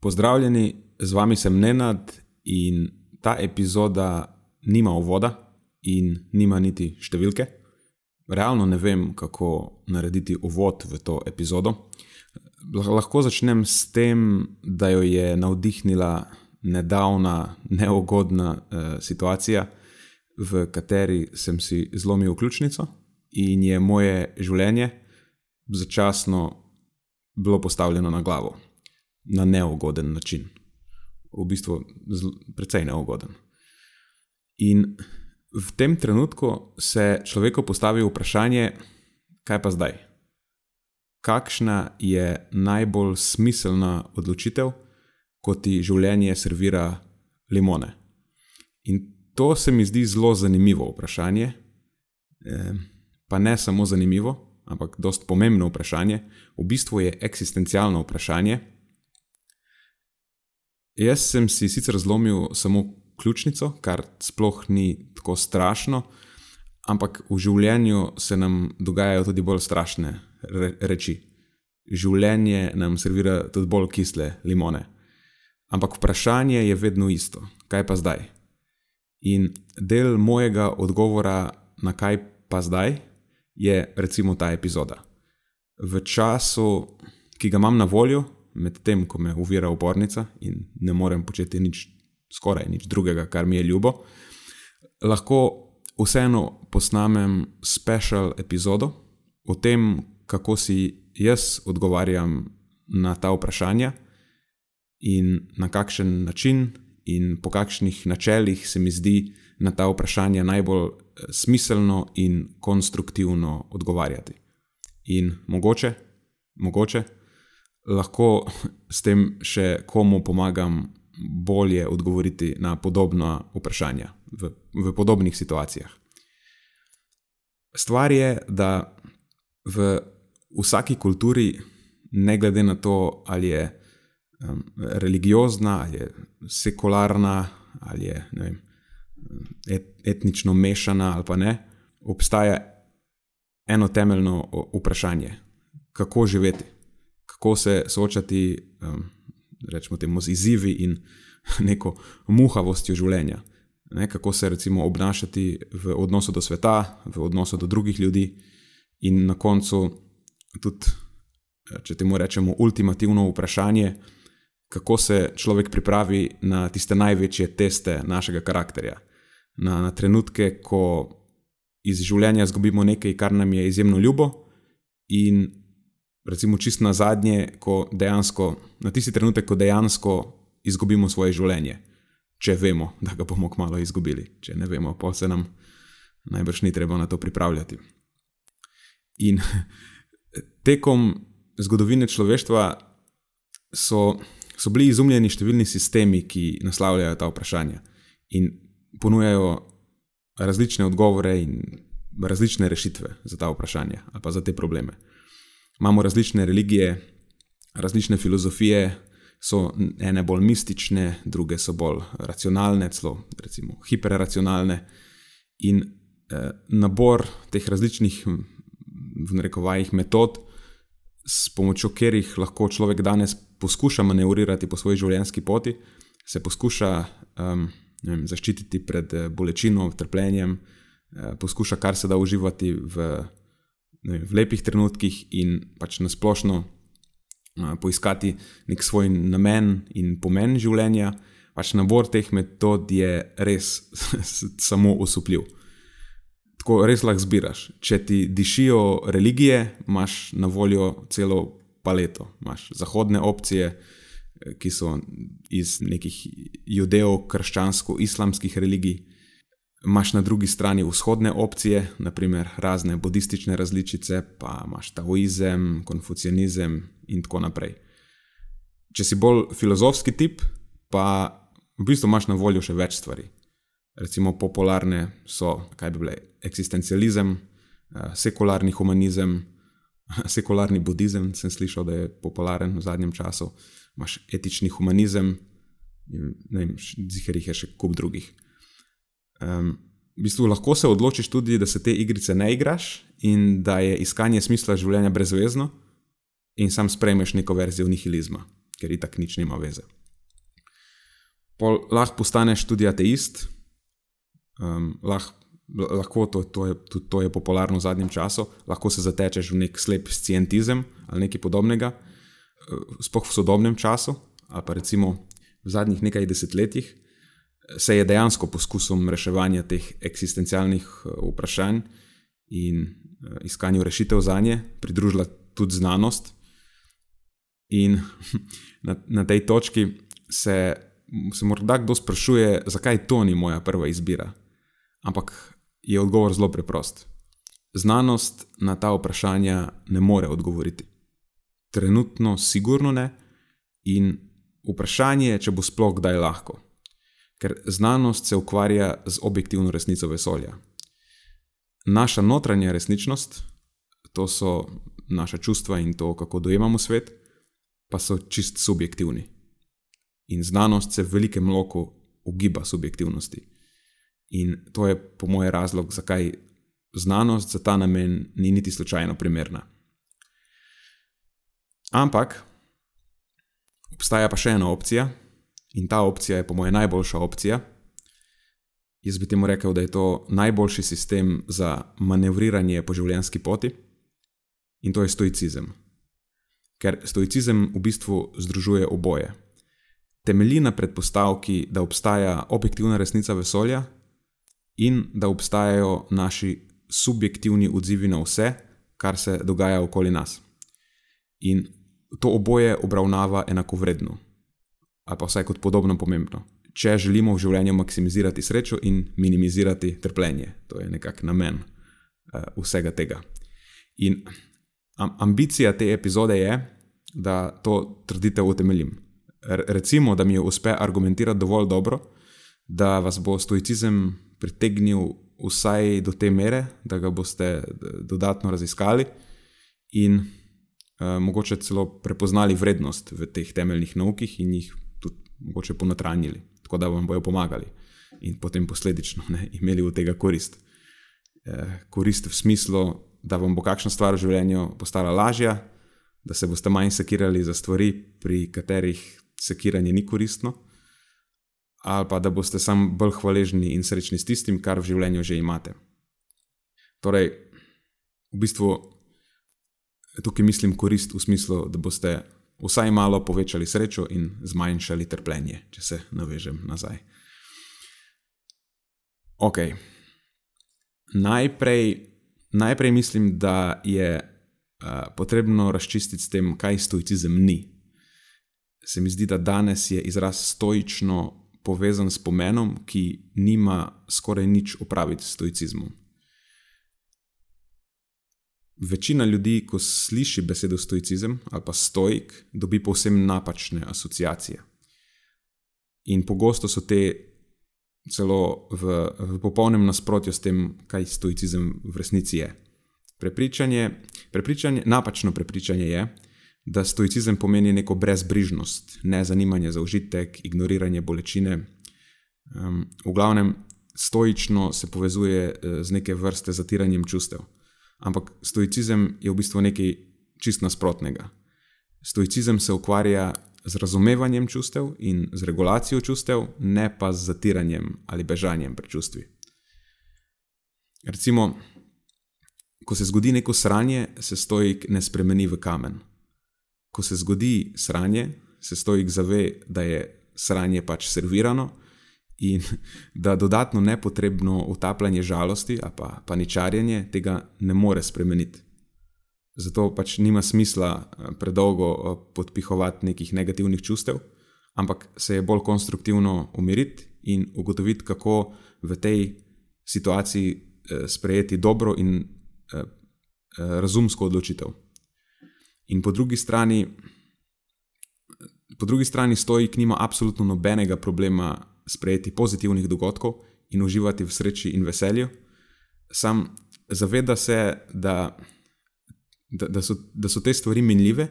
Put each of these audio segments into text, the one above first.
Pozdravljeni, z vami sem Nenad in ta epizoda nima uvoda in nima niti številke. Realno ne vem, kako narediti uvod v to epizodo. Lahko začnem s tem, da jo je navdihnila nedavna, neugodna uh, situacija, v kateri sem si zlomil ključnico in je moje življenje začasno bilo postavljeno na glavo na neugoden način. V bistvu precej neugoden. In v tem trenutku se človeku postavi vprašanje, kaj pa zdaj? Kakšna je najbolj smiselna odločitev, ko ti življenje servira limone? In to se mi zdi zelo zanimivo vprašanje, pa ne samo zanimivo, ampak dost pomembno vprašanje, v bistvu je eksistencialno vprašanje. Jaz sem si sicer zlomil samo ključnico, kar sploh ni tako strašno, ampak v življenju se nam dogajajo tudi bolj strašne re reči. Življenje nam servira tudi bolj kisle limone. Ampak vprašanje je vedno isto: kaj pa zdaj? In del mojega odgovora na kaj pa zdaj je recimo ta epizoda. V času, ki ga imam na voljo, medtem ko me uvira upornica in ne morem početi nič, skoraj nič drugega, kar mi je ljubo, lahko vseeno posnamem special epizodo o tem, kako si jaz odgovarjam na ta vprašanja in na kakšen način in po kakšnih načelih se mi zdi na ta vprašanja najbolj eh, smiselno in konstruktivno odgovarjati. In mogoče, mogoče lahko s tem še komu pomagam bolje odgovoriti na podobna vprašanja v, v podobnih situacijah. Stvar je, da v vsaki kulturi, ne glede na to, ali je um, religiozna, ali je sekularna, ali je vem, et, etnično mešana, ali pa ne, obstaja eno temeljno vprašanje: kako živeti kako se soočati um, rečemo, temu, z izzivi in neko muhavostjo življenja. Ne, kako se recimo obnašati v odnosu do sveta, v odnosu do drugih ljudi, in na koncu tudi, če temu rečemo, ultimativno vprašanje, kako se človek pripravi na tiste največje teste našega karakterja, na, na trenutke, ko iz življenja izgubimo nekaj, kar nam je izjemno ljubo, in recimo čist na zadnje, ko dejansko, na tisti trenutek, ko dejansko izgubimo svoje življenje, če vemo, da ga bomo kmalo izgubili. Če ne vemo, pa se nam najbrž ni treba na to pripravljati. In tekom zgodovine človeštva so, so bili izumljeni številni sistemi, ki naslavljajo ta vprašanja in ponujajo različne odgovore in različne rešitve za ta vprašanja ali pa za te probleme imamo različne religije, različne filozofije, so ene bolj mistične, druge so bolj racionalne, celo recimo hiperracionalne. In eh, nabor teh različnih, v narekovajih, metod, s pomočjo katerih lahko človek danes poskuša manevrirati po svoji življenjski poti, se poskuša um, vem, zaščititi pred eh, bolečino, trpljenjem, eh, poskuša kar se da uživati v vem, v lepih trenutkih in pač na splošno uh, poiskati nek svoj namen in pomen življenja. Pač nabor teh metod je res samo usupljiv. Tako res lahko zbiraš. Če ti dišijo religije, imaš na voljo celo paleto. Imáš zahodne opcije, ki so iz nekih judeo-krščansko-islamskih religij, Imáš na drugi strani vzhodne opcije, naprimer razne budistične različice, pa imaš taoizem, konfucianizem in tako naprej. Če si bolj filozofski tip, pa v bistvu imaš na voljo še več stvari. Recimo popularne so, kaj bi bile, eksistencializem, eh, sekularni humanizem, sekularni budizem, sem slišal, da je popularen v zadnjem času, imaš etični humanizem in ne vem, ziherih je še kup drugih. Um, v bistvu lahko se odločiš tudi, da se te igrice ne igraš in da je iskanje smisla življenja brezvezno, in sam sprejmeš neko verzijo nihilizma. ker itak nič nima veze. Pol lahko postaneš tudi ateist, um, lahko, lahko to, to, je, tudi to je popularno v zadnjem času, lahko se zatečeš v nek slep scientizem ali nekaj podobnega, sploh v sodobnem času, ali pa recimo v zadnjih nekaj desetletjih, se je dejansko poskusom reševanja teh eksistencialnih vprašanj in iskanju rešitev za nje pridružila tudi znanost. In na, na tej točki se, se morda kdo sprašuje, zakaj to ni moja prva izbira. Ampak je odgovor zelo preprost. Znanost na ta vprašanja ne more odgovoriti. Trenutno, sigurno ne, in vprašanje je, če bo sploh kdaj lahko. Ker znanost se ukvarja z objektivno resnico vesolja. Naša notranja resničnost, to so naša čustva in to, kako dojemamo svet, pa so čist subjektivni. In znanost se v velikem loku ugiba subjektivnosti. In to je, po mojem, razlog, zakaj znanost za ta namen ni niti slučajno primerna. Ampak obstaja pa še ena opcija, in ta opcija je, po mojem, najboljša opcija. Jaz bi temu rekel, da je to najboljši sistem za manevriranje po življenjski poti, in to je stoicizem. Ker stoicizem v bistvu združuje oboje. Temelji na predpostavki, da obstaja objektivna resnica vesolja in da obstajajo naši subjektivni odzivi na vse, kar se dogaja okoli nas. In to oboje obravnava enako vredno, ali pa vsaj kot podobno pomembno. Če želimo v življenju maksimizirati srečo in minimizirati trpljenje, to je nekako namen uh, vsega tega. In ambicija te epizode je, da to trditev utemeljim. Recimo, da mi jo uspe argumentirati dovolj dobro, da vas bo stoicizem pritegnil vsaj do te mere, da ga boste dodatno raziskali in uh, mogoče celo prepoznali vrednost v teh temeljnih naukih in jih mogoče ponotranjili, tako da vam bojo pomagali in potem posledično ne, imeli od tega korist. Uh, korist v smislu, da vam bo kakšna stvar v življenju postala lažja, da se boste manj sekirali za stvari, pri katerih sekiranje ni koristno, ali pa da boste sam bolj hvaležni in srečni s tistim, kar v življenju že imate. Torej, v bistvu tukaj mislim korist v smislu, da boste vsaj malo povečali srečo in zmanjšali trpljenje, če se navežem nazaj. Ok. Najprej najprej mislim, da je uh, potrebno razčistiti s tem, kaj stoicizem ni. Se mi zdi, da danes je izraz stoično povezan s pomenom, ki nima skoraj nič opraviti s stoicizmom. Večina ljudi, ko sliši besedo stoicizem ali pa stoik, dobi povsem napačne asociacije. In pogosto so te celo v, v popolnem nasprotju s tem, kaj stoicizem v resnici je. Prepričanje, prepričanje, napačno prepričanje je, da stoicizem pomeni neko brezbrižnost, ne zanimanje za užitek, ignoriranje bolečine. Um, v glavnem, stoično se povezuje eh, z neke vrste zatiranjem čustev. Ampak stoicizem je v bistvu nekaj čist nasprotnega. Stoicizem se ukvarja z razumevanjem čustev in z regulacijo čustev, ne pa z zatiranjem ali bežanjem pred čustvi. Recimo, ko se zgodi neko sranje, se stojik ne spremeni v kamen. Ko se zgodi sranje, se stojik zave, da je sranje pač servirano in da dodatno nepotrebno utapljanje žalosti ali pa paničarjenje tega ne more spremeniti. Zato pač nima smisla eh, predolgo eh, podpihovati nekih negativnih čustev, ampak se je bolj konstruktivno umiriti in ugotoviti, kako v tej situaciji eh, sprejeti dobro in razumsko odločitev. In po drugi strani, po drugi strani stoji, ki nima absolutno nobenega problema sprejeti pozitivnih dogodkov in uživati v sreči in veselju, sam zaveda se, da da, da, so, da so te stvari minljive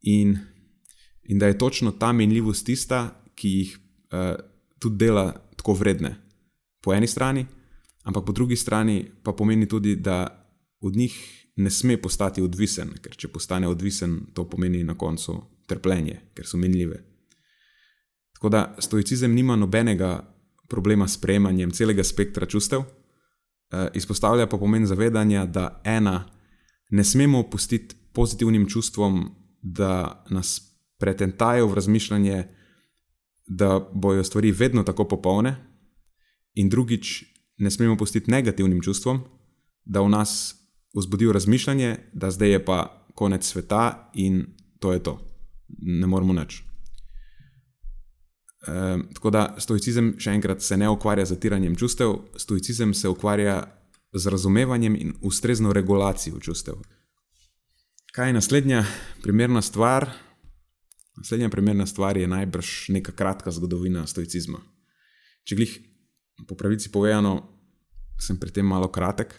in, in da je točno ta minljivost tista, ki jih uh, tudi dela tako vredne. Po eni strani, ampak po drugi strani pa pomeni tudi, da od njih ne sme postati odvisen, ker če postane odvisen, to pomeni na koncu trpljenje, ker so minljive. Tako da stoicizem nima nobenega problema s prejemanjem celega spektra čustev, eh, izpostavlja pa pomen zavedanja, da ena ne smemo pustiti pozitivnim čustvom, da nas pretentajo v razmišljanje, da bojo stvari vedno tako popolne, in drugič, ne smemo pustiti negativnim čustvom, da v nas vzbudijo razmišljanje, da zdaj je pa konec sveta in to je to, ne moremo nič. E, tako da stoicizem, še enkrat, se ne ukvarja z zatiranjem čustev, stoicizem se ukvarja z razumevanjem in ustrezno regulacijo čustev. Kaj je naslednja primerna stvar? Naslednja primerna stvar je najbrž neka kratka zgodovina stoicizma. Če glih po pravici povedano, sem pri tem malo kratek.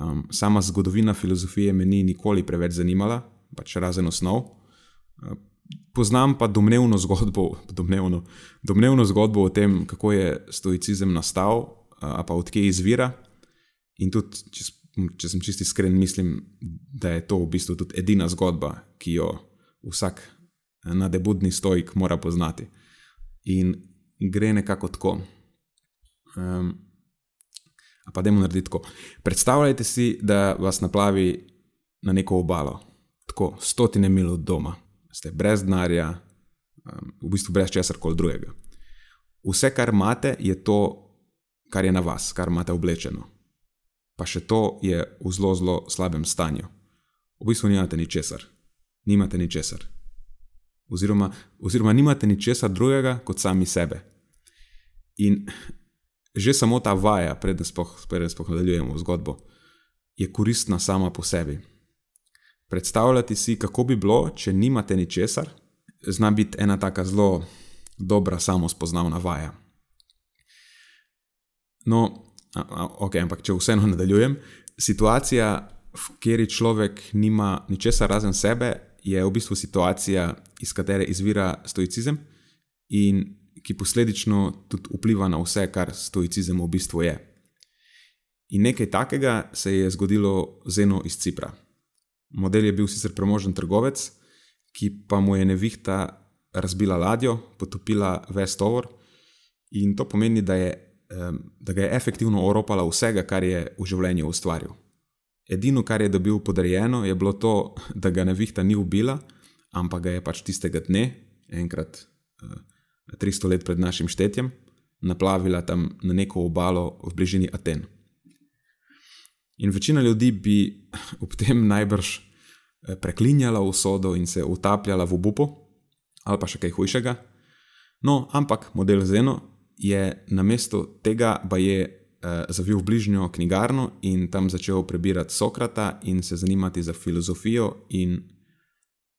Um, sama zgodovina filozofije me ni nikoli preveč zanimala, pač razen osnov. Poznam pa domnevno zgodbo, domnevno, domnevno zgodbo o tem, kako je stoicizem nastal, uh, pa odkje izvira. In tudi, če, če sem čisti iskren, mislim, da je to v bistvu tudi edina zgodba, ki jo vsak nadebudni stojik mora poznati. In gre nekako tako. Um, pa da jim narediti tako. Predstavljajte si, da vas naplavi na neko obalo, tako stotine mil od doma, ste brez denarja, um, v bistvu brez česar koli drugega. Vse, kar imate, je to, kar je na vas, kar imate oblečeno. Pa še to je v zelo, zelo slabem stanju. V bistvu nimate ničesar, nimate ničesar. Oziroma, oziroma nimate ničesar drugega kot sami sebe. In že samo ta vaja, preden sploh nadaljujemo zgodbo, je koristna sama po sebi. Predstavljati si, kako bi bilo, če nimate ničesar, zna biti ena tako zelo dobra, samo spoznavna vaja. No, a, a, ok, ampak če vseeno nadaljujem, situacija, v kateri človek nima ničesar razen sebe, je v bistvu situacija, iz katere izvira stoicizem in ki posledično tudi vpliva na vse, kar stoicizem v bistvu je. In nekaj takega se je zgodilo z eno iz Cipra. Model je bil sicer premožen trgovec, ki pa mu je nevihta razbila ladjo, potopila ves tovor, in to pomeni, da, je, da ga je efektivno oropala vsega, kar je v življenju ustvaril. Edino, kar je dobil podarjeno, je bilo to, da ga nevihta ni ubila, ampak ga je pač tistega dne, enkrat 300 let pred našim štetjem, naplavila tam na neko obalo v bližini Aten. In večina ljudi bi ob tem najbrž eh, preklinjala usodo in se utapljala v obupu, ali pa še kaj hujšega. No, ampak model Zeno je na mesto tega, pa je eh, zavil v bližnjo knjigarno in tam začel prebirati Sokrata in se zanimati za filozofijo, in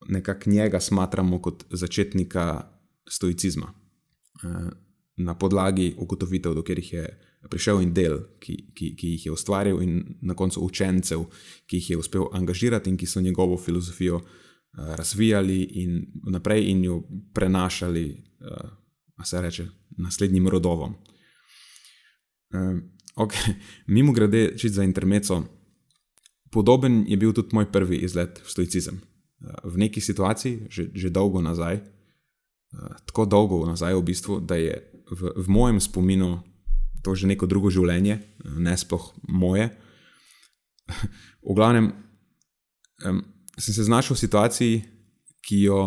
nekako njega smatramo kot začetnika stoicizma. Eh, na podlagi ugotovitev, do katerih je prišel in del, ki, ki, ki jih je ustvaril, in na koncu učencev, ki jih je uspel angažirati in ki so njegovo filozofijo eh, razvijali in naprej in jo prenašali, a se reče, naslednjim rodovom. Okay. Mimo grede, čist za intermeco, podoben je bil tudi moj prvi izlet v stoicizem. V neki situaciji, že, že dolgo nazaj, tako dolgo nazaj, v bistvu, da je v, v mojem spominu to že neko drugo življenje, ne sploh moje. V glavnem, um, sem se znašel v situaciji, ki jo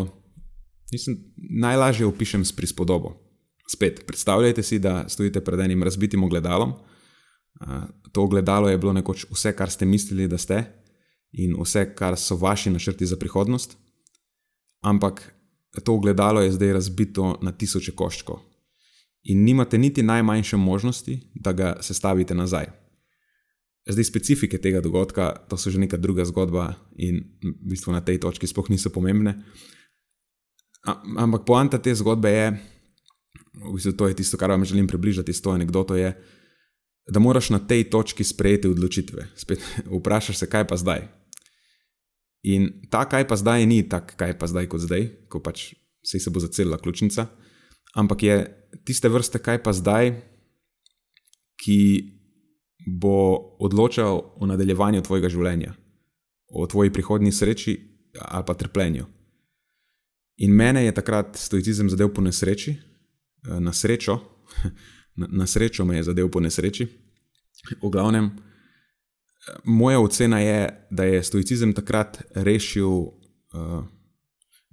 mislim, najlažje opišem s prispodobo. Spet, predstavljajte si, da stojite pred enim razbitim ogledalom. Uh, to ogledalo je bilo nekoč vse, kar ste mislili, da ste, in vse, kar so vaši načrti za prihodnost. Ampak to ogledalo je zdaj razbito na tisoče koščkov. In nimate niti najmanjše možnosti, da ga sestavite nazaj. Zdaj, specifike tega dogodka, to so že neka druga zgodba in v bistvu na tej točki sploh niso pomembne. Ampak poanta te zgodbe je, v bistvu to je tisto, kar vam želim približati s to anegdoto, je, da moraš na tej točki sprejeti odločitve. Spet vprašaš se, kaj pa zdaj. In ta, kaj pa zdaj, ni tako, kaj pa zdaj, kot zdaj, ko pač se bo zacelila ključnica, ampak je tiste vrste, kaj pa zdaj, ki bo odločal o nadaljevanju tvojega življenja, o tvoji prihodnji sreči ali pa trpljenju. In mene je takrat stoicizem zadev po nesreči, eh, na srečo, na, na srečo me je zadev po nesreči. V glavnem, moja ocena je, da je stoicizem takrat rešil, uh,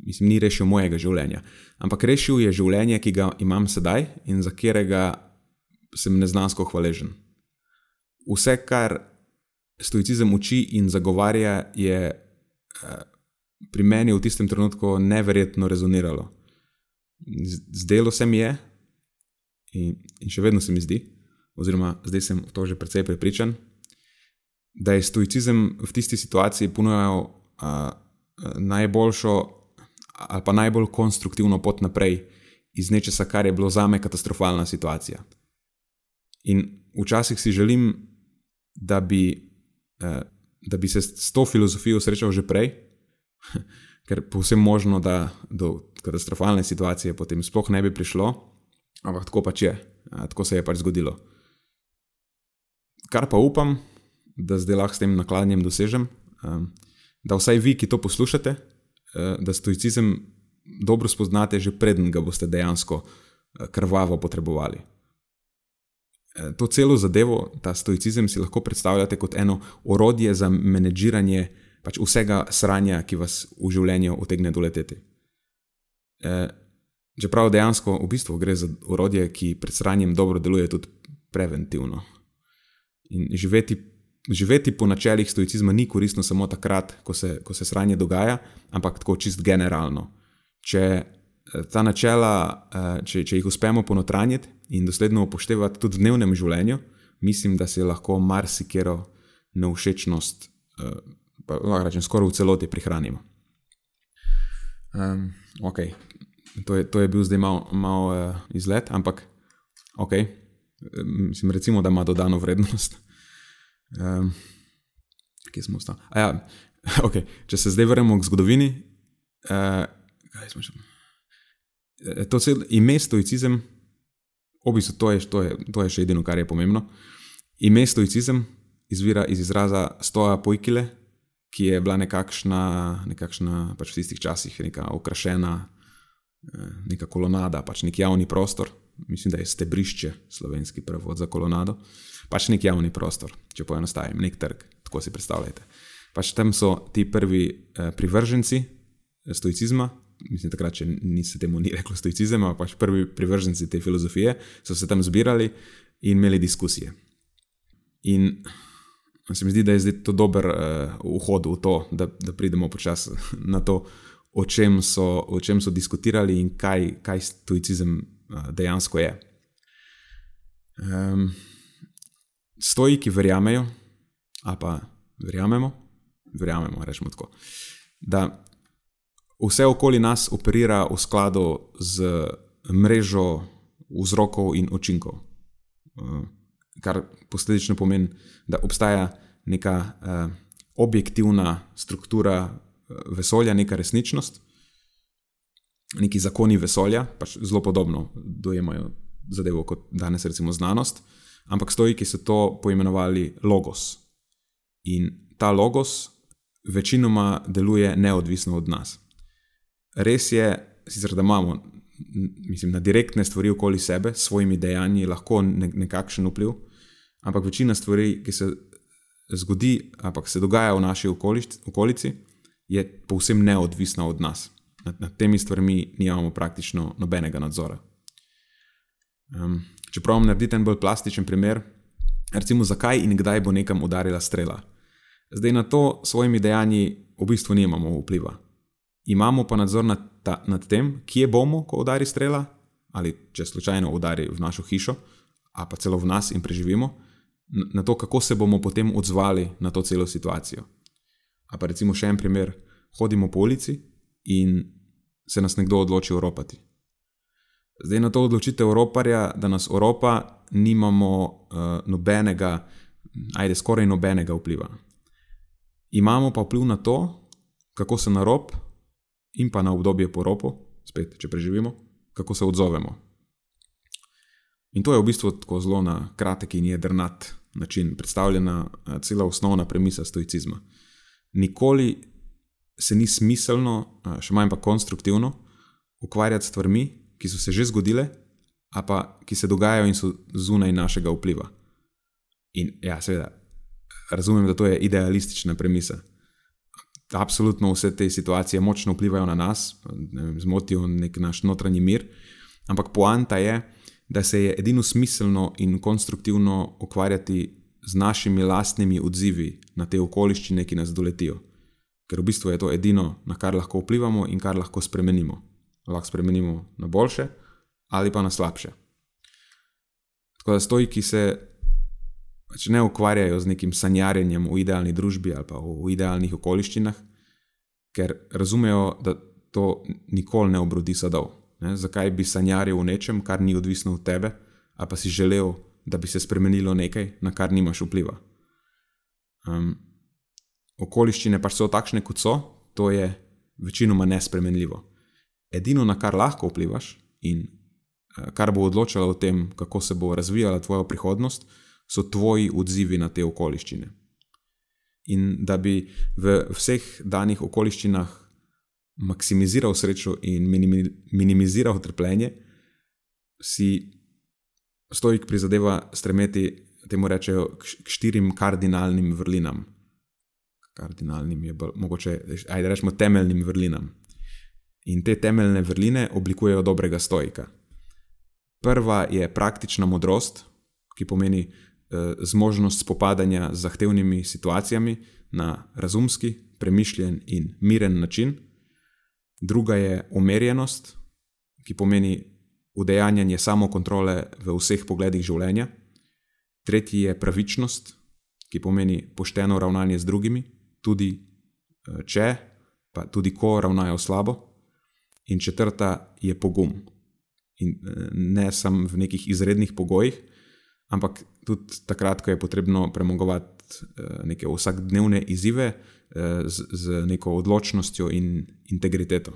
mislim, ni rešil mojega življenja, ampak rešil je življenje, ki ga imam sedaj in za katerega sem neznansko hvaležen. Vse, kar stoicizem uči in zagovarja, je uh, pri meni v tistem trenutku neverjetno rezoniralo. Zdelo se mi je, in, in še vedno se mi zdi, oziroma zdaj sem v to že precej prepričan, da je stoicizem v tisti situaciji ponujal uh, najboljšo ali pa najbolj konstruktivno pot naprej iz nečesa, kar je bilo za me katastrofalna situacija. In včasih si želim, da bi, uh, da bi se s to filozofijo srečal že prej, ker povsem možno, da do katastrofalne situacije potem sploh ne bi prišlo, ampak tako pač je, tako se je pač zgodilo. Kar pa upam, da zdaj lahko s tem nakladnjem dosežem, um, da vsaj vi, ki to poslušate, da stoicizem dobro spoznate, že preden ga boste dejansko uh, krvavo potrebovali. Uh, to celo zadevo, ta stoicizem, si lahko predstavljate kot eno orodje za menedžiranje pač vsega sranja, ki vas v življenju utegne doleteti. Uh, čeprav dejansko v bistvu gre za orodje, ki pred sranjem dobro deluje tudi preventivno. In živeti živeti po načelih stoicizma ni koristno samo takrat, ko se, ko se sranje dogaja, ampak tako čist generalno. Če eh, ta načela, eh, če, če jih uspemo ponotranjiti in dosledno upoštevati tudi v dnevnem življenju, mislim, da se lahko marsikero neušečnost, eh, pa lahko rečem, skoraj v celoti prihranimo. Um, okay. to, je, to je bil zdaj malo mal, uh, izlet, ampak okay. mislim, recimo, da ima dodano vrednost. Um, kje smo ostali? Ja, okay. Če se zdaj vrnemo k zgodovini, uh, kaj smo še? Eh, to je ime stoicizem, v bistvu to je, to, je, to je še edino, kar je pomembno. Ime stoicizem izvira iz izraza stoja pojkile, ki je bila nekakšna, nekakšna pač v tistih časih, neka okrašena, eh, neka kolonada, pač nek javni prostor. Mislim, da je stebrišče slovenski prevod za kolonado. Uh, pač nek javni prostor, če poenostavim, nek trg, tako si predstavljate. Pač tam so ti prvi eh, privrženci eh, stoicizma, mislim, takrat še ni se temu ni reklo stoicizem, ampak pač prvi privrženci te filozofije so se tam zbirali in imeli diskusije. In se mi zdi, da je zdaj to dober uh, vhod v to, da, da pridemo počasi na to, o čem, so, o čem so diskutirali in kaj, kaj stoicizem uh, dejansko je. Um, stoiki verjamejo, a pa verjamemo, verjamemo, rečemo tako, da vse okoli nas operira v skladu z mrežo vzrokov in učinkov. Eh, kar posledično pomeni, da obstaja neka uh, objektivna struktura eh, vesolja, neka resničnost, neki zakoni vesolja, pač zelo podobno dojemajo zadevo kot danes, recimo znanost. Ampak stojiki so to poimenovali logos. In ta logos večinoma deluje neodvisno od nas. Res je, sicer, da imamo mislim, na direktne stvari okoli sebe, s svojimi dejanji, lahko nekakšen vpliv, ampak večina stvari, ki se zgodi, ampak se dogaja v naši okolici, je povsem neodvisna od nas. Nad, nad temi stvarmi nimamo praktično nobenega nadzora. Um, Če pravim narediti en bolj plastičen primer, recimo, zakaj in kdaj bo nekam udarila strela. Zdaj na to s svojimi dejanji v bistvu nimamo vpliva. Imamo pa nadzor nad, ta, nad tem, kje bomo, ko udari strela, ali če slučajno udari v našo hišo, a pa celo v nas in preživimo, na to, kako se bomo potem odzvali na to celo situacijo. A pa recimo še en primer, hodimo po ulici in se nas nekdo odloči oropati. Zdaj na to odločitev Evroparja, da nas Evropa nimamo uh, nobenega, ajde, skoraj nobenega vpliva. Imamo pa vpliv na to, kako se na rob in pa na obdobje po robu, spet, če preživimo, kako se odzovemo. In to je v bistvu tako zelo na kratek in jedrnat način predstavljena uh, cela osnovna premisa stoicizma. Nikoli se ni smiselno, uh, še manj pa konstruktivno, ukvarjati s stvarmi, ki so se že zgodile, a pa ki se dogajajo in so zunaj našega vpliva. In ja, seveda, razumem, da to je idealistična premisa. Absolutno vse te situacije močno vplivajo na nas, vem, zmotijo nek naš notranji mir, ampak poanta je, da se je edino smiselno in konstruktivno ukvarjati z našimi lastnimi odzivi na te okoliščine, ki nas doletijo. Ker v bistvu je to edino, na kar lahko vplivamo in kar lahko spremenimo. Lahko spremenimo na boljše ali pa na slabše. Tako da stoji, ki se pač ne ukvarjajo z nekim sanjarjenjem v idealni družbi ali pa v idealnih okoliščinah, ker razumejo, da to nikoli ne obrodi sadov. Ne? Zakaj bi sanjaril v nečem, kar ni odvisno od tebe, a pa si želel, da bi se spremenilo nekaj, na kar nimaš vpliva. Um, okoliščine pač so takšne, kot so, to je večinoma nespremenljivo. Edino, na kar lahko vplivaš in uh, kar bo odločalo o tem, kako se bo razvijala tvoja prihodnost, so tvoji odzivi na te okoliščine. In da bi v vseh danih okoliščinah maksimiziral srečo in minimiziral trpljenje, si stojik prizadeva stremeti, temu rečejo, k štirim kardinalnim vrlinam. Kardinalnim je bolj, mogoče, ajde rečemo, temeljnim vrlinam. In te temeljne vrline oblikujejo dobrega stojika. Prva je praktična modrost, ki pomeni eh, zmožnost spopadanja z zahtevnimi situacijami na razumski, premišljen in miren način. Druga je umerjenost, ki pomeni udejanjanje samokontrole v vseh pogledih življenja. Tretji je pravičnost, ki pomeni pošteno ravnanje z drugimi, tudi eh, če, pa tudi ko ravnajo slabo. In četrta je pogum. In eh, ne samo v nekih izrednih pogojih, ampak tudi takrat, ko je potrebno premagovati eh, neke vsakdnevne izzive z, z neko odločnostjo in integriteto.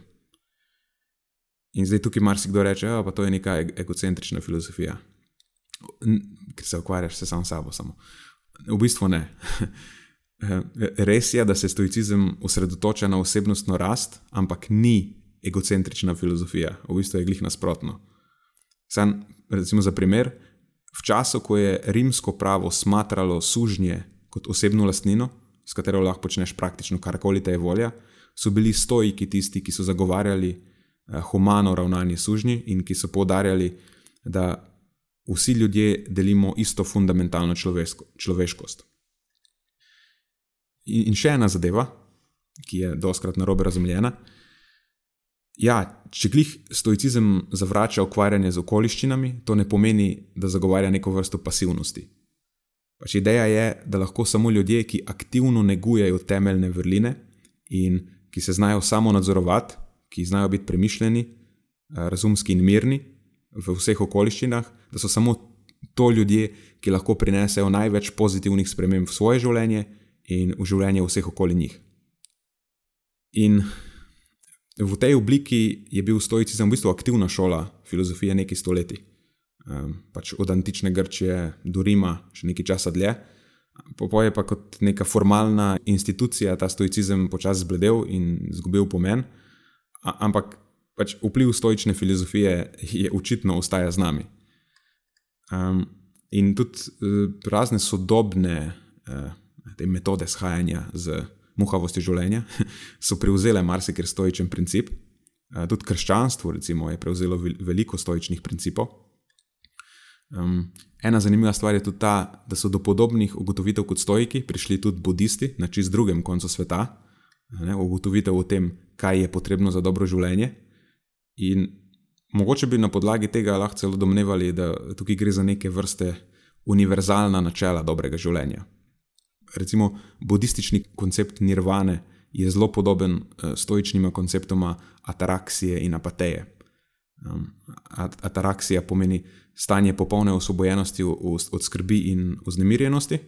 In zdaj tukaj marsikdo reče, da je to neka egocentrična filozofija, ki se ukvarjaš se sam s sabo. Samo. V bistvu ne. Res je, da se stoicizem osredotoča na osebnostno rast, ampak ni egocentrična filozofija, v bistvu je glih nasprotno. Sam, recimo, za primer, v času, ko je rimsko pravo smatralo sužnje kot osebno lastnino, s katero lahko počneš praktično karkoli te je volja, so bili stojiki tisti, ki so zagovarjali. Eh, humano ravnanje sužnji in ki so poudarjali, da vsi ljudje delimo isto fundamentalno človeško, človeškost. In, in še ena zadeva, ki je doskrat narobe razumljena. Ja, če glih stoicizem zavrača ukvarjanje z okoliščinami, to ne pomeni, da zagovarja neko vrsto pasivnosti. Pač ideja je, da lahko samo ljudje, ki aktivno negujejo temeljne vrline in ki se znajo samo nadzorovati, ki znajo biti premišljeni, eh, razumski in mirni v vseh okoliščinah, da so samo to ljudje, ki lahko prinesejo največ pozitivnih sprememb v svoje življenje in v življenje vseh okoli njih. In v tej obliki je bil stoicizem v bistvu aktivna šola filozofije nekaj stoletij. Um, pač od antične Grčije do Rima, še nekaj časa dlje. Popoje pa kot neka formalna institucija ta stoicizem počasi zbledel in izgubil pomen ampak pač vpliv stoične filozofije je očitno ostaja z nami. Um, in tudi uh, razne sodobne uh, metode shajanja z muhavostjo življenja so prevzele marsikaj stoičen princip. Uh, tudi krščanstvo recimo, je prevzelo veliko stoičnih principov. Um, ena zanimiva stvar je tudi ta, da so do podobnih ugotovitev kot stojiki prišli tudi budisti na čist drugem koncu sveta, ne, ugotovitev o tem, kaj je potrebno za dobro življenje. In mogoče bi na podlagi tega lahko celo domnevali, da tukaj gre za neke vrste univerzalna načela dobrega življenja. Recimo, budistični koncept nirvane je zelo podoben uh, stoičnima konceptoma ataraksije in apateje. Um, ataraksija pomeni stanje popolne osvobojenosti od skrbi in vznemirjenosti,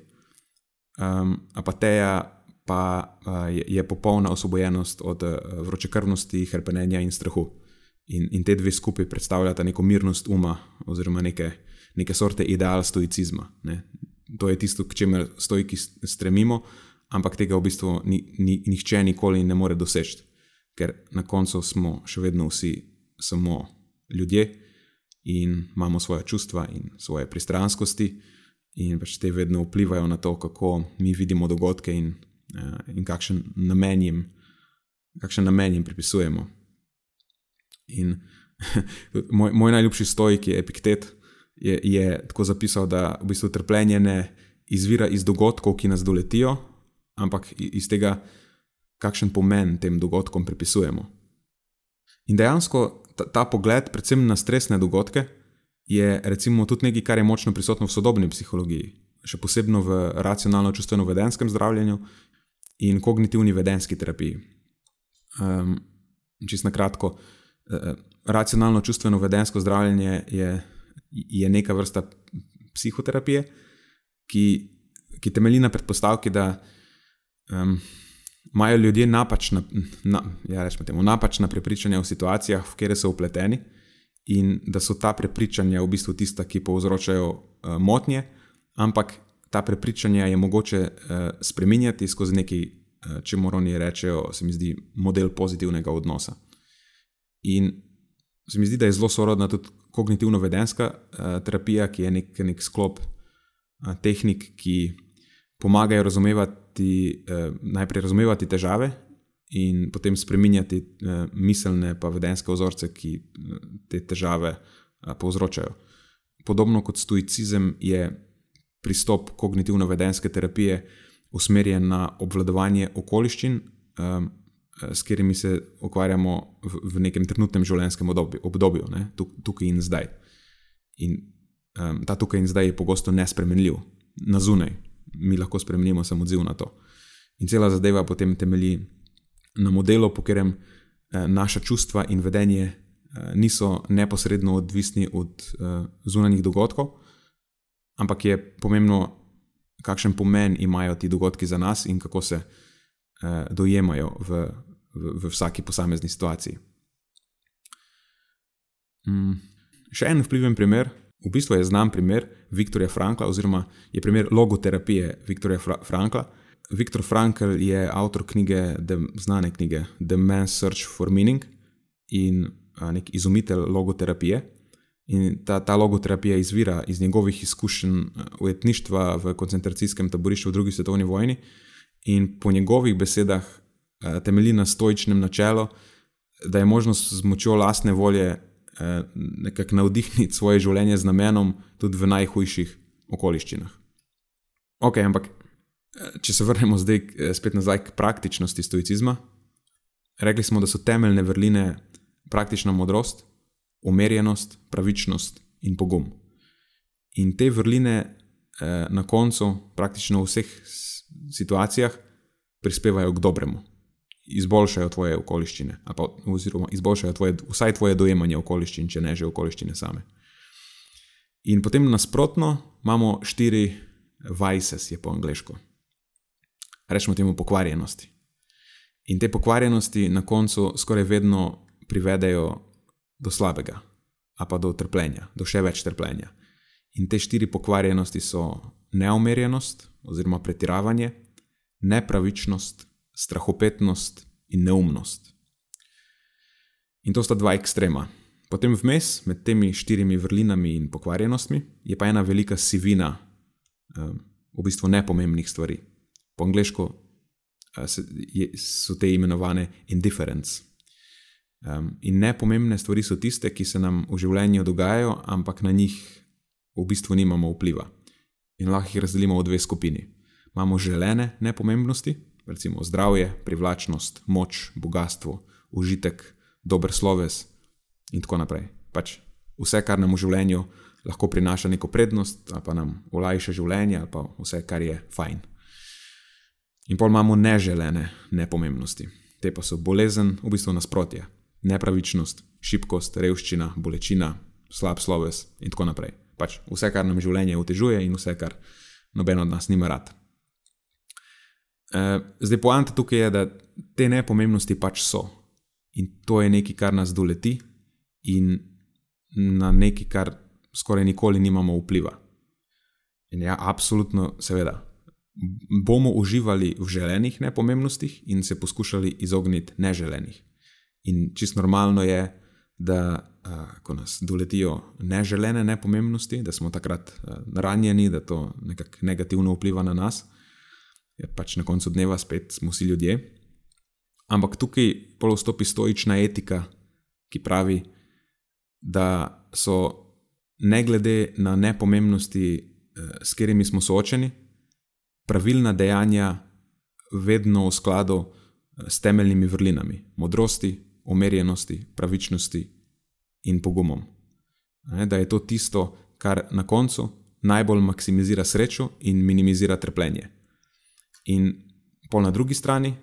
um, apateja pa je, je popolna osvobojenost od vročekrvnosti, hrpenenja in strahu. In, in te dve skupaj predstavljata neko mirnost uma, oziroma neke, neke sorte ideal stoicizma. Ne. To je tisto, k čemer stojki stremimo, ampak tega v bistvu ni, ni, nihče nikoli ne more doseči, ker na koncu smo še vedno vsi samo ljudje in imamo svoje čustva in svoje pristranskosti, in pač te vedno vplivajo na to, kako mi vidimo dogodke in, in kakšen namen jim, kakšen namen jim pripisujemo. In moj, moj najljubši stojk je Epiktet, je, je tako zapisal, da v bistvu trpljenje ne izvira iz dogodkov, ki nas doletijo, ampak iz tega, kakšen pomen tem dogodkom pripisujemo. In dejansko ta, ta pogled, predvsem na stresne dogodke, je recimo tudi nekaj, kar je močno prisotno v sodobni psihologiji, še posebej v racionalno-čustveno-vedenskem zdravljenju in kognitivni vedenski terapiji. Um, Čisto na kratko, uh, racionalno-čustveno-vedensko zdravljenje je, je neka vrsta psihoterapije, ki, ki temelji na predpostavki, da um, imajo ljudje napačna, na, ja, temu, napačna prepričanja v situacijah, v kateri so upleteni, in da so ta prepričanja v bistvu tista, ki povzročajo uh, motnje, ampak ta prepričanja je mogoče uh, spremenjati skozi nekaj, uh, če moramo oni reči, se mi zdi, model pozitivnega odnosa. In se mi zdi, da je zelo sorodna tudi kognitivno-vedenska uh, terapija, ki je nek, nek sklop uh, tehnik, ki pomagajo razumevati, uh, najprej razumevati težave in potem spremenjati uh, miselne pa vedenske ozorce, ki uh, te težave uh, povzročajo. Podobno kot stoicizem je pristop kognitivno-vedenske terapije usmerjen na obvladovanje okoliščin. Um, S katerimi se ukvarjamo v, v nekem trenutnem življenjskem obdobju, obdobju ne, tukaj in zdaj. In um, ta tukaj in zdaj je pogosto nespremenljiv, na zunaj, mi lahko spremenimo samo odziv na to. In cela zadeva potem temelji na modelu, po katerem eh, naša čustva in vedenje eh, niso neposredno odvisni od eh, zunanjih dogodkov, ampak je pomembno, kakšen pomen imajo ti dogodki za nas in kako se dojemajo v, v, v vsaki posamezni situaciji. Mm. Še en vpliven primer, v bistvu je znan primer Viktorja Frankla, oziroma je primer logoterapije Viktorja Fra Frankla. Viktor Frankl je avtor knjige, The, znane knjige The Man's Search for Meaning in a, nek izumitelj logoterapije. In ta, ta logoterapija izvira iz njegovih izkušenj ujetništva v koncentracijskem taborišču v drugi svetovni vojni, in po njegovih besedah temelji na stoičnem načelu, da je možnost z močjo lastne volje nekako navdihniti svoje življenje z namenom, tudi v najhujših okoliščinah. Ok, ampak če se vrnemo zdaj eh, spet nazaj k praktičnosti stoicizma, rekli smo, da so temeljne vrline praktična modrost, umerjenost, pravičnost in pogum. In te vrline eh, na koncu, praktično v vseh situacijah, prispevajo k dobremu, izboljšajo tvoje okoliščine, pa, oziroma izboljšajo tvoje, vsaj tvoje dojemanje okoliščin, če ne že okoliščine same. In potem nasprotno imamo štiri vices, je po angliško rečemo temu pokvarjenosti. In te pokvarjenosti na koncu skoraj vedno privedejo do slabega, a pa do trpljenja, do še več trpljenja. In te štiri pokvarjenosti so neumerjenost oziroma pretiravanje, nepravičnost, strahopetnost in neumnost. In to sta dva ekstrema. Potem vmes med temi štirimi vrlinami in pokvarjenostmi je pa ena velika sivina, v bistvu nepomembnih stvari, po angliško so te imenovane indifference. Um, in nepomembne stvari so tiste, ki se nam v življenju dogajajo, ampak na njih v bistvu nimamo vpliva. In lahko jih razdelimo v dve skupini. Imamo želene nepomembnosti, recimo zdravje, privlačnost, moč, bogatstvo, užitek, dober sloves in tako naprej. Pač vse, kar nam v življenju lahko prinaša neko prednost, ali pa nam olajša življenje, ali pa vse, kar je fajn. In pol imamo neželene nepomembnosti. Te pa so bolezen, v bistvu nasprotje, nepravičnost, šibkost, revščina, bolečina, slab sloves in tako naprej. Pač vse, kar nam življenje otežuje in vse, kar noben od nas nima rad. E, zdaj, poanta tukaj je, da te nepomembnosti pač so in to je nekaj, kar nas doleti in na nekaj, kar skoraj nikoli nimamo vpliva. In ja, absolutno, seveda, bomo uživali v želenih nepomembnostih in se poskušali izogniti neželenih. In čist normalno je, da ko nas doletijo neželene nepomembnosti, da smo takrat ranjeni, da to nekako negativno vpliva na nas, je pač na koncu dneva spet smo vsi ljudje. Ampak tukaj polostopi stoična etika, ki pravi, da so ne glede na nepomembnosti, s katerimi smo soočeni, pravilna dejanja vedno v skladu s temeljnimi vrlinami: modrosti, umirjenosti, pravičnosti in pogumom. Da je to tisto, kar na koncu najbolj maksimizira srečo in minimizira trpljenje. In pol na drugi strani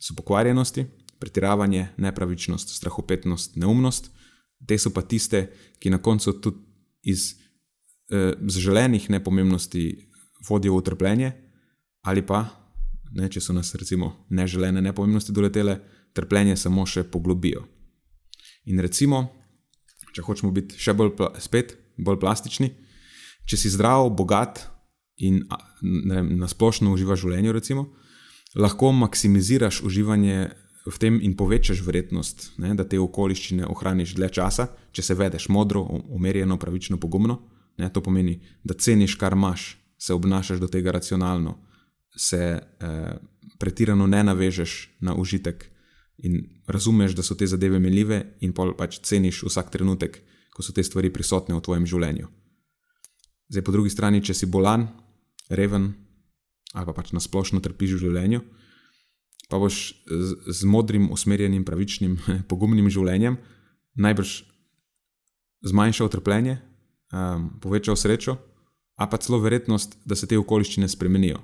so pokvarjenosti, pretiravanje, nepravičnost, strahopetnost, neumnost, te so pa tiste, ki na koncu tudi iz eh, zaželenih nepomembnosti vodijo v trpljenje, ali pa, ne, če so nas recimo neželene nepomembnosti doletele, trpljenje samo še poglobijo. In recimo, če hočemo biti še bolj, spet, bolj plastični, če si zdrav, bogat in na splošno uživaš v življenju, recimo, lahko maksimiziraš uživanje v tem in povečaš verjetnost, ne, da te okoliščine ohraniš dlje časa, če se vedeš modro, umirjeno, pravično, pogumno. Ne, to pomeni, da ceniš, kar imaš, se obnašaš do tega racionalno, se eh, pretirano ne navežeš na užitek, in razumeš, da so te zadeve menljive, in pa pač ceniš vsak trenutek, ko so te stvari prisotne v tvojem življenju. Zdaj, po drugi strani, če si bolan, reven ali pa pač na splošno trpiš v življenju, pa boš z, z modrim, usmerjenim, pravičnim, pogumnim življenjem najbrž zmanjšal trpljenje, um, povečal srečo, a pa celo verjetnost, da se te okoliščine spremenijo.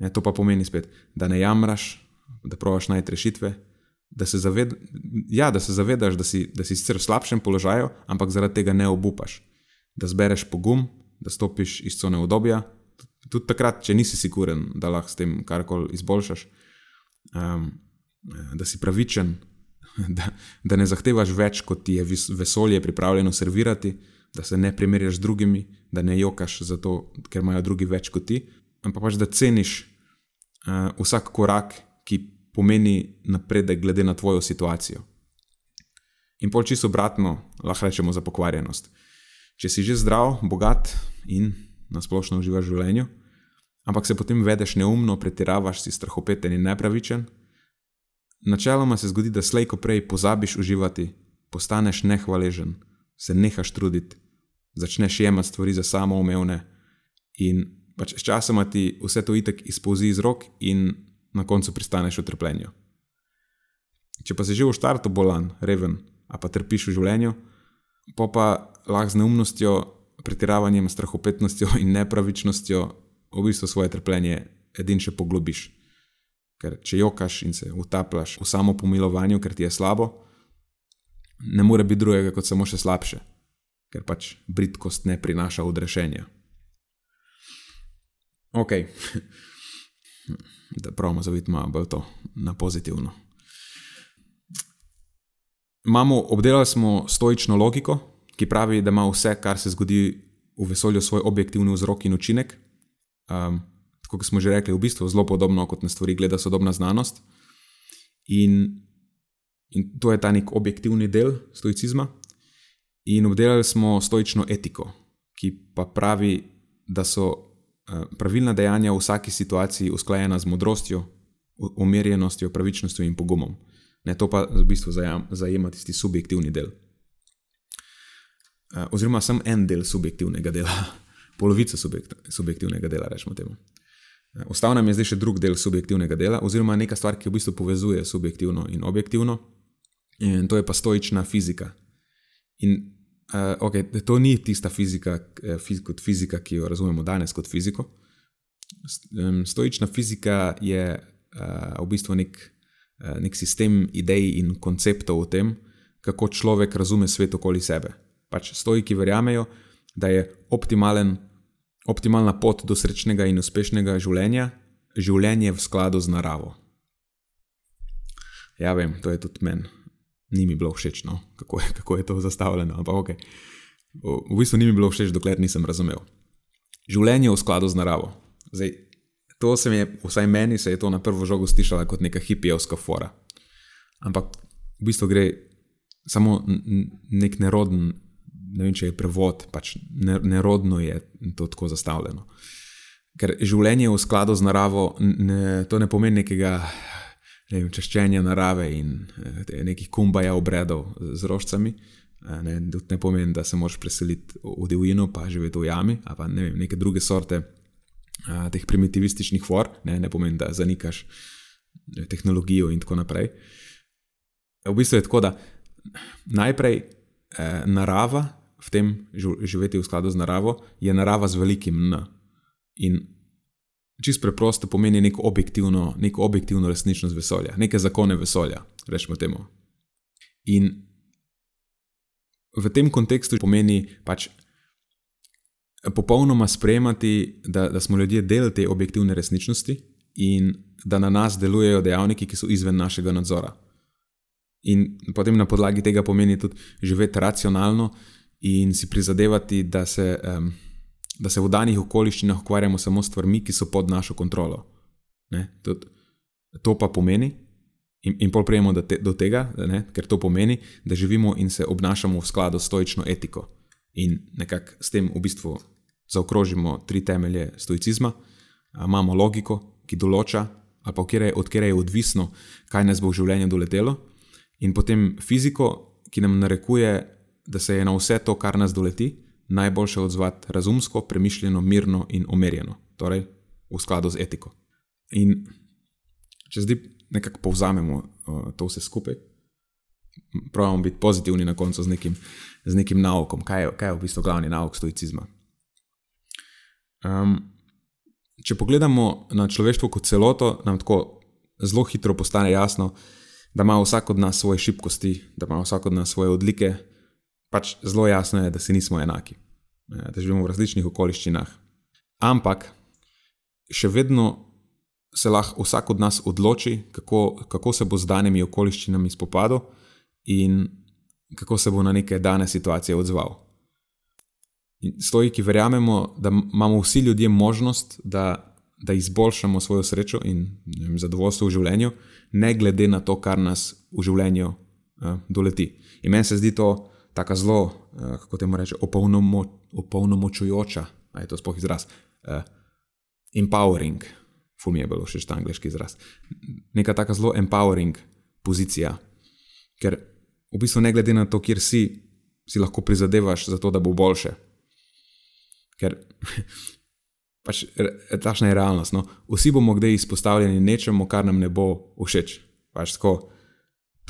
Ne, to pa pomeni spet, da ne jamraš, da provaš najti rešitve, da se, zaved, ja, da se zavedaš, da si, da si sicer v slabšem položaju, ampak zaradi tega ne obupaš. Da zbereš pogum, da stopiš iz cone obdobja, tudi takrat, če nisi siguren, da lahko s tem karkoli izboljšaš, um, da si pravičen, da, da ne zahtevaš več, kot ti je vesolje pripravljeno servirati, da se ne primerjaš z drugimi, da ne jokaš zato, ker imajo drugi več kot ti, ampak pač da ceniš uh, vsak korak ki pomeni napredek, glede na tvojo situacijo. In pol čisto obratno, lahko rečemo za pokvarjenost. Če si že zdrav, bogat in nasplošno uživaš v življenju, ampak se potem vedeš neumno, pretiravaš, si strahopeten in nepravičen, načeloma se zgodi, da slej ko prej pozabiš uživati, postaneš nehvaležen, se nehaš truditi, začneš jemati stvari za samoumevne in pač sčasoma ti vse to itek izpolzi iz rok in na koncu pristaneš v trpljenju. Če pa si že v startu bolan, reven, a pa trpiš v življenju, pa pa lahko z neumnostjo, pretiravanjem, strahopetnostjo in nepravičnostjo v bistvu svoje trpljenje edin še poglobiš. Ker če jokaš in se utapljaš v samo pomilovanju, ker ti je slabo, ne more biti drugega kot samo še slabše, ker pač britkost ne prinaša odrešenja. Ok. da pravimo zaviti malo bolj to na pozitivno. Imamo, obdelali smo stoično logiko, ki pravi, da ima vse, kar se zgodi v vesolju, svoj objektivni vzrok in učinek. Um, tako kot smo že rekli, v bistvu zelo podobno kot na stvari gleda sodobna znanost. In, in to je ta nek objektivni del stoicizma. In obdelali smo stoično etiko, ki pa pravi, da so Eh, pravilna dejanja v vsaki situaciji usklajena z modrostjo, umirjenostjo, pravičnostjo in pogumom. Ne, to pa v bistvu zajema tisti subjektivni del. Eh, oziroma, sem en del subjektivnega dela, polovica subjektivnega dela, rečemo temu. Eh, ostal nam je zdaj še drug del subjektivnega dela, oziroma neka stvar, ki v bistvu povezuje subjektivno in objektivno, in to je pa stoična fizika. In Uh, okay, to ni tista fizika, eh, fiz, kot fizika, ki jo razumemo danes kot fiziko. Stoična fizika je uh, v bistvu nek, uh, nek sistem idej in konceptov o tem, kako človek razume svet okoli sebe. Pač stoiki verjamejo, da je optimalna pot do srečnega in uspešnega življenja življenje v skladu z naravo. Ja, vem, to je tudi meni ni mi bilo všeč, no, kako, je, kako je to zastavljeno. Ampak ok, v bistvu ni mi bilo všeč, dokler nisem razumel. Življenje v skladu z naravo. Zdaj, to se mi je, vsaj meni se je to na prvo žogo slišalo kot neka hipijevska fora. Ampak v bistvu gre samo nek neroden, ne vem, če je prevod, pač nerodno je to tako zastavljeno. Ker življenje v skladu z naravo, ne, to ne pomeni nekega ne vem, češčenja narave in eh, nekih kumbaja obredov z rožcami. Eh, ne, ne pomeni, da se moraš preseliti v divjino, pa živeti v jami, ali pa ne vem, neke druge sorte a, teh primitivističnih for, ne, ne pomeni, da zanikaš ne, tehnologijo in tako naprej. V bistvu je tako, da najprej eh, narava, v tem živeti v skladu z naravo, je narava z velikim N. In čisto preprosto pomeni neko objektivno, neko objektivno resničnost vesolja, neke zakone vesolja, rečemo temu. In v tem kontekstu pomeni pač popolnoma sprejemati, da, da smo ljudje del te objektivne resničnosti in da na nas delujejo dejavniki, ki so izven našega nadzora. In potem na podlagi tega pomeni tudi živeti racionalno in si prizadevati, da se. Um, da se v danih okoliščinah ukvarjamo samo s stvarmi, ki so pod našo kontrolo. To, to pa pomeni, in, in pol prejemo do, te, do tega, ne? ker to pomeni, da živimo in se obnašamo v skladu s stoično etiko. In nekako s tem v bistvu zaokrožimo tri temelje stoicizma. Imamo logiko, ki določa, ali pa od kjer je odvisno, kaj nas bo v življenju doletelo, in potem fiziko, ki nam narekuje, da se je na vse to, kar nas doleti, najboljše odzvati razumsko, premišljeno, mirno in umirjeno, torej v skladu z etiko. In če zdaj nekako povzamemo uh, to vse skupaj, pravimo biti pozitivni na koncu z nekim, z nekim naukom, kaj je, kaj je v bistvu glavni nauk stoicizma. Um, če pogledamo na človeštvo kot celoto, nam tako zelo hitro postane jasno, da ima vsak od nas svoje šibkosti, da ima vsak od nas svoje odlike, pač zelo jasno je, da si nismo enaki, da živimo v različnih okoliščinah. Ampak še vedno se lahko vsak od nas odloči, kako, kako se bo z danimi okoliščinami spopadal in kako se bo na neke dane situacije odzval. Stojiki verjamemo, da imamo vsi ljudje možnost, da, da izboljšamo svojo srečo in vem, zadovoljstvo v življenju, ne glede na to, kar nas v življenju uh, doleti. In meni se zdi to tako zelo, uh, kako temu reče, opolnomo, opolnomočujoča, ali je to sploh izraz. Uh, empowering, fum je bilo še ta angliški izraz. Neka tako zelo empowering pozicija, ker v bistvu ne glede na to, kjer si, si lahko prizadevaš za to, da bo boljše. Ker pač takšna je realnost. No? Vsi bomo kdaj izpostavljeni nečemu, kar nam ne bo všeč. Pač tako,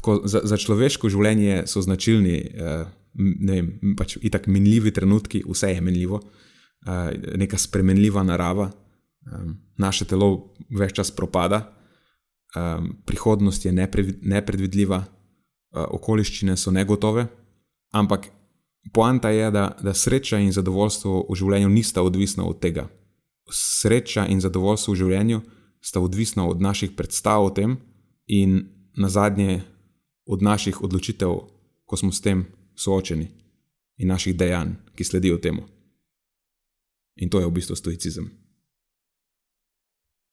tako za, za človeško življenje so značilni. Eh, ne vem, pač itak minljivi trenutki, vse je menljivo, uh, neka spremenljiva narava, um, naše telo več čas propada, um, prihodnost je nepredvidljiva, uh, okoliščine so negotove, ampak poanta je, da, da sreča in zadovoljstvo v življenju nista odvisna od tega. Sreča in zadovoljstvo v življenju sta odvisna od naših predstav o tem in na zadnje od naših odločitev, ko smo s tem soočeni in naših dejanj, ki sledijo temu. In to je v bistvu stoicizem.